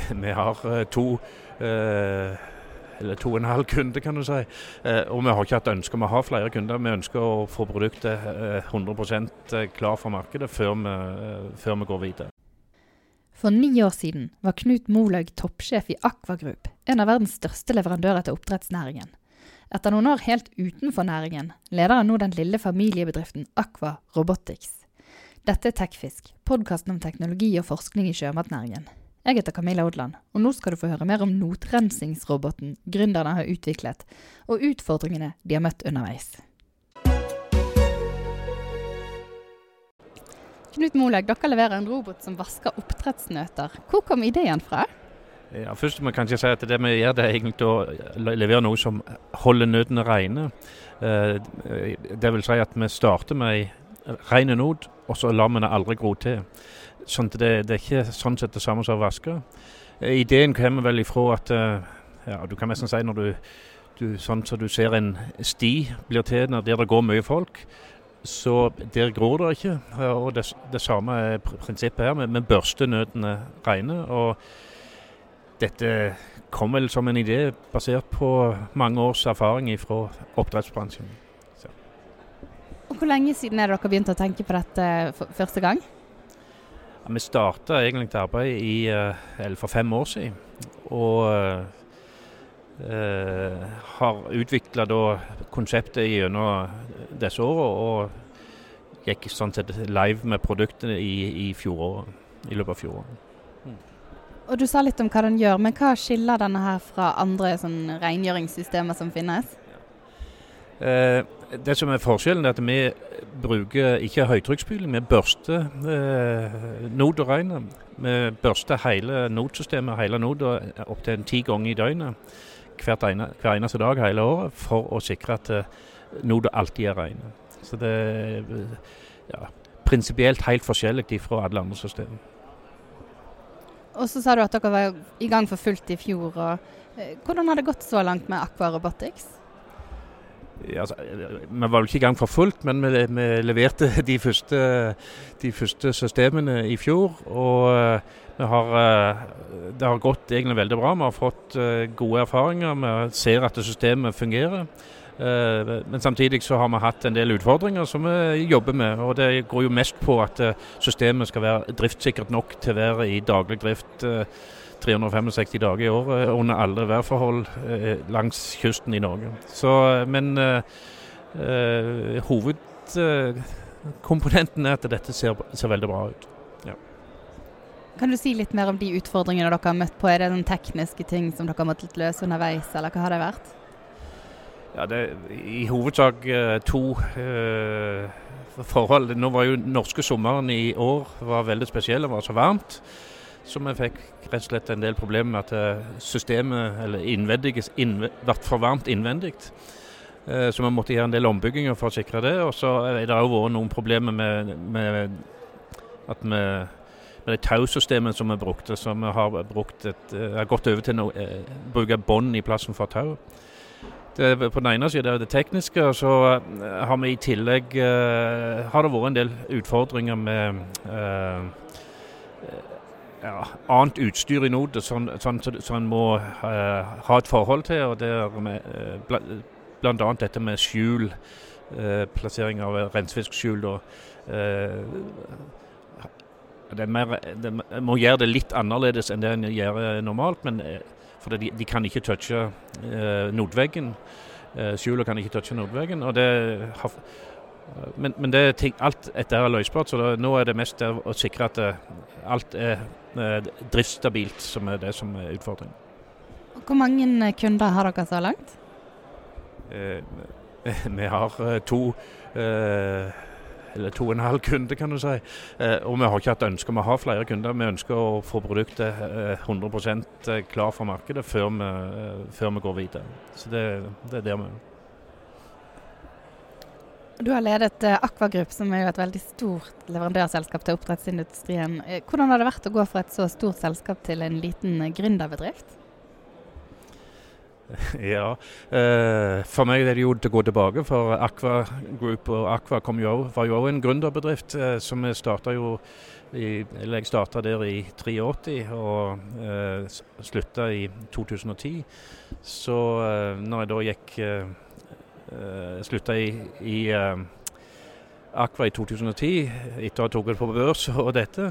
Vi har to eller to og en halv kunde, kan du si. Og vi har ikke hatt ønske om å ha flere kunder. Vi ønsker å få produktet 100% klar for markedet før vi, før vi går videre. For ni år siden var Knut Molaug toppsjef i Aqua Group, en av verdens største leverandører til oppdrettsnæringen. Etter noen år helt utenfor næringen, leder han nå den lille familiebedriften Aqua Robotics. Dette er Tekfisk, podkasten om teknologi og forskning i sjømatnæringen. Jeg heter Camilla Odland, og nå skal du få høre mer om notrensingsroboten gründerne har utviklet, og utfordringene de har møtt underveis. Knut Moleg, dere leverer en robot som vasker oppdrettsnøter. Hvor kom ideen fra? Ja, først må jeg kanskje si at Det vi gjør, det er egentlig å levere noe som holder nøtene rene. Eh, det vil si at vi starter med ei ren not, og så lar vi det aldri gro til. Sånn det, det, er ikke sånn sett det samme som å vaske. Eh, ideen kommer vel ifra at eh, ja, du kan nesten si når du, du sånn som du ser en sti blir til der det går mye folk så der gror det ikke. Og det, det samme er prinsippet her. Vi børster nøttene rene. Og dette kom vel som en idé basert på mange års erfaring fra oppdrettsbransjen. Så. Og Hvor lenge siden er det dere begynte å tenke på dette første gang? Ja, vi starta egentlig arbeid i, eh, for fem år siden. Og Eh, har utvikla konseptet gjennom disse åra, og gikk sånn sett live med produktene i, i, fjoråret, i løpet av fjoråret. Mm. Og Du sa litt om hva den gjør, men hva skiller denne her fra andre sånn rengjøringssystemer som finnes? Eh, det som er Forskjellen er at vi bruker ikke høytrykksspyling, vi børster eh, regner. Vi børster hele nodsystemet, hele noda, opptil ti ganger i døgnet ene, hver eneste dag hele året for å sikre at uh, noe alltid er ren. Så det er ja, prinsipielt helt forskjellig fra alle andre systemer. Og så sa du at dere var i gang for fullt i fjor. Og, eh, hvordan har det gått så langt med Aqua Robotics? Altså, vi var vel ikke i gang for fullt, men vi, vi leverte de første, de første, systemene i fjor. Og det har, eh, det har, gått egentlig veldig bra. Vi har fått eh, gode erfaringer. Vi ser at systemet fungerer. Eh, men samtidig så har vi hatt en del utfordringer som vi jobber med. og Det går jo mest på at systemet skal være driftssikkert nok til å være i daglig drift 365 dager i året under alle værforhold langs kysten i Norge. Så, men uh, hovedkomponenten er at dette ser, ser veldig bra ut. Kan du si litt mer om de utfordringene dere har møtt på? Er det noen tekniske ting som dere har måttet løse underveis, eller hva har det vært? Ja, det er i hovedsak to uh, forhold. Nå var jo norske sommeren i år var veldig spesiell, det var så varmt. Så vi fikk rett og slett en del problemer med at eh, systemet eller innvendig ble for varmt innvendig. Så vi måtte gjøre en del ombygginger for å sikre det. Og så er det òg vært noen problemer med, med at vi med det tausystemet som vi brukte. Så vi har, brukt et, eh, har gått over til å eh, bruke bånd i plassen for tau. Det, på den ene siden er det tekniske, og så eh, har vi i tillegg har det vært en del utfordringer med uh, ja, annet utstyr i nord som sånn, sånn, sånn, må uh, ha et forhold til. og Det er med, bl.a. dette med skjul, plassering av rensefiskskjul. Uh, det, mer, det må gjøre det litt annerledes enn det en gjør eh, normalt. Men, eh, for de, de, kan ikke touche nordveggen. Eh, Skjulet kan ikke touche nordveggen. og det har, men, men det ting, alt dette er løsbart, så da, nå er det mest å sikre at uh, alt er uh, driftsstabilt som er det som er utfordringen. Hvor mange kunder har dere så langt? Uh, vi har to eller to og en halv kunde, kan du si. Eh, og vi har ikke hatt ønske om å ha flere kunder. Vi ønsker å få produktet 100 eh, klar for markedet før vi, eh, før vi går videre. Så det, det er der vi er. Du har ledet Aquagrupp, som er jo et veldig stort leverandørselskap til oppdrettsindustrien. Hvordan har det vært å gå fra et så stort selskap til en liten gründerbedrift? Ja. Eh, for meg er det jo til å gå tilbake, for Aqua Group og Aqua jo, var jo òg en gründerbedrift eh, som starta jo i, jeg starta der i 83 og eh, slutta i 2010. Så eh, når jeg da gikk eh, eh Slutta i, i eh, Aqua i 2010, etter å ha tatt på børs og dette,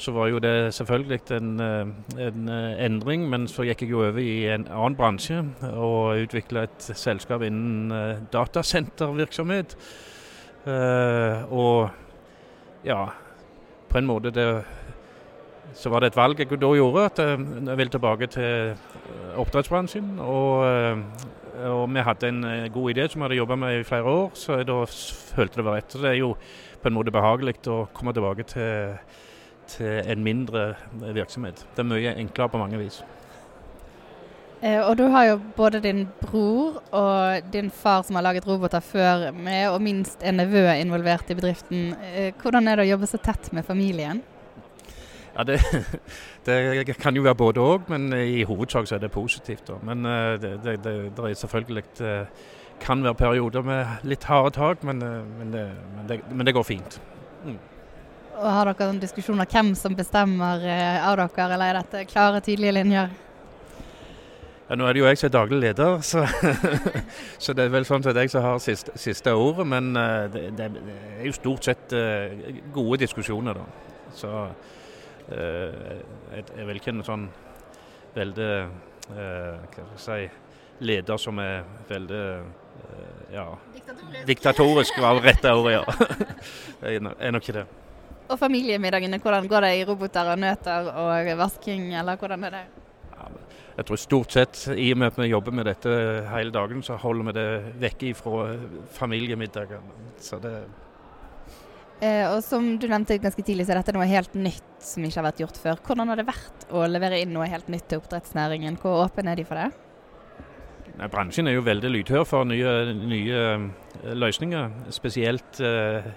så var jo det selvfølgelig en, eh, en, endring. Men så gikk jeg jo over i en annen bransje og utvikla et selskap innen datasentervirksomhet. Og ja, på en måte det, så var det et valg jeg da gjorde, at eh, jeg ville tilbake til eh, oppdrettsbransjen. Og, eh, og vi hadde en god idé som vi hadde jobba med i flere år, så da følte det var rett. Så det er jo på en måte behagelig å komme tilbake til, til en mindre virksomhet. Det er mye enklere på mange vis. Eh, og du har jo både din bror og din far som har laget roboter før, med, og minst en nevø involvert i bedriften. Eh, hvordan er det å jobbe så tett med familien? Ja, det, det kan jo være både òg, men i hovedsak så er det positivt. Da. Men eh, det, det, det, er selvfølgelig kan være perioder med litt harde tak, men, men, men det, går fint. Mm. Og Har dere diskusjon om hvem som bestemmer av dere, eller er dette klare, tydelige linjer? Ja, Nå er det jo jeg som er daglig leder, så, så, det er vel sånn at jeg som har siste, siste ordet. Men det, det, er jo stort sett gode diskusjoner, da. Så jeg, jeg vil ikke en sånn veldig Hva skal jeg si Leder som er veldig ja, diktatorisk. diktatorisk var rette ordet, ja. jeg er nok ikke det. Og familiemiddagene, hvordan går det i roboter og nøter og vasking, eller hvordan er det? jeg tror stort sett, i og med at vi jobber med dette hele dagen, så holder vi det vekk fra familiemiddagene. Så det eh, og Som du nevnte ganske tidlig, så er dette noe helt nytt som ikke har vært gjort før. Hvordan har det vært å levere inn noe helt nytt til oppdrettsnæringen? Hvor åpen er de for det? Nei, bransjen er jo veldig lydhør for nye, nye eh, løsninger. Spesielt eh,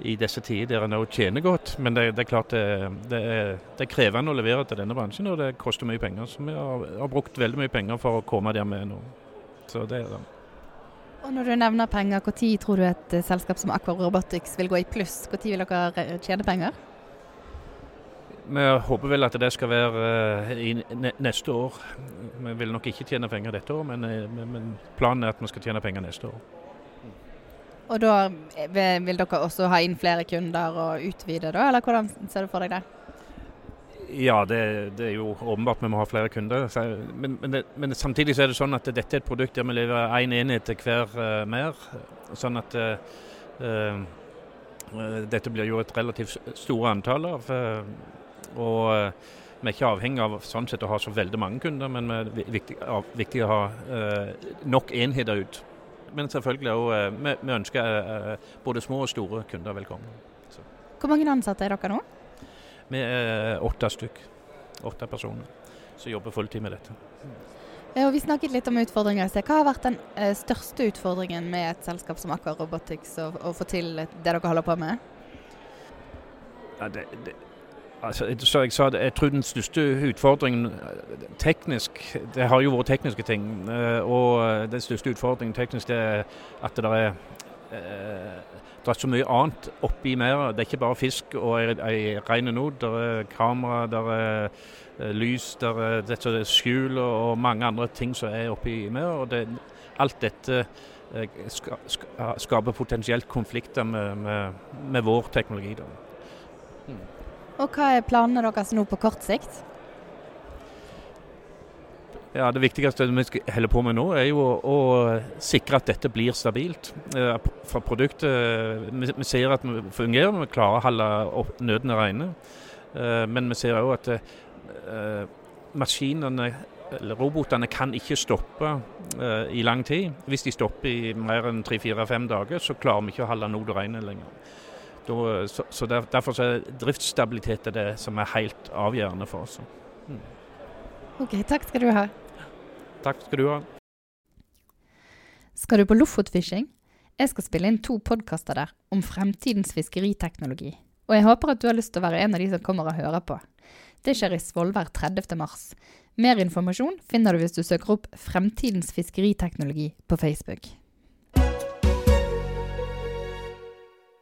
i disse tider der en òg tjener godt. Men det, det er klart det, det, er, det, er, krevende å levere til denne bransjen, og det koster mye penger. Så vi har, har brukt veldig mye penger for å komme der vi er nå. Så det er det. Og Når du nevner penger, når tror du et eh, selskap som Aqua Robotics vil gå i pluss? Når vil dere tjene penger? Vi håper vel at det skal være uh, i neste år. Vi vil nok ikke tjene penger dette år, men, men planen er at vi skal tjene penger neste år. Og da vil dere også ha inn flere kunder og utvide, da, eller hvordan ser du for deg det? Ja, det, det er jo åpenbart vi må ha flere kunder. Men, men, det, men, samtidig så er det sånn at dette er et produkt der vi leverer én en enhet til hver uh, mer. Sånn at uh, uh, dette blir jo et relativt store antall av. og vi er ikke avhengig av sånn sett å ha så veldig mange kunder, men det er viktig, viktig å ha nok enheter ut men selvfølgelig òg vi, vi, ønsker både små og store kunder velkommen. Så. Hvor mange ansatte er dere nå? Vi er åtte stykk. Åtte personer som jobber fulltid med dette. Ja, og vi snakket litt om utfordringer i sted. Hva har vært den eh, største utfordringen med et selskap som Aker Robotics, å få til det dere holder på med? Ja, det, det Altså, så jeg sa, jeg tror den største utfordringen teknisk Det har jo vært tekniske ting. Eh, og den største utfordringen teknisk det er at det er eh, det er så mye annet oppi merdet. Det er ikke bare fisk og ei rein not. Det er kamera, det er eh, lys, det er dette skjul og mange andre ting som er oppi merdet. Det, alt dette skaper potensielt konflikter med, med, med vår teknologi. Hmm. Og hva er planene deres nå på kort sikt? Ja, Det viktigste vi holder på med nå, er jo å, å sikre at dette blir stabilt. Eh, for produktet vi, ser at vi fungerer, vi klarer å holde nødene rene. Eh, men vi ser òg at eh, maskinene eller robotene kan ikke stoppe eh, i lang tid. Hvis de stopper i mer enn tre-fire-fem dager, så klarer vi ikke å holde nod rene lenger. Så, så der, Derfor er driftsstabilitet det som er helt avgjørende for oss. Mm. Ok, Takk skal du ha. Takk skal du ha. Skal du på Lofotfishing? Jeg skal spille inn to podkaster der om fremtidens fiskeriteknologi. Og jeg håper at du har lyst til å være en av de som kommer og hører på. Det skjer i Svolvær 30. mars. Mer informasjon finner du hvis du søker opp Fremtidens fiskeriteknologi på Facebook.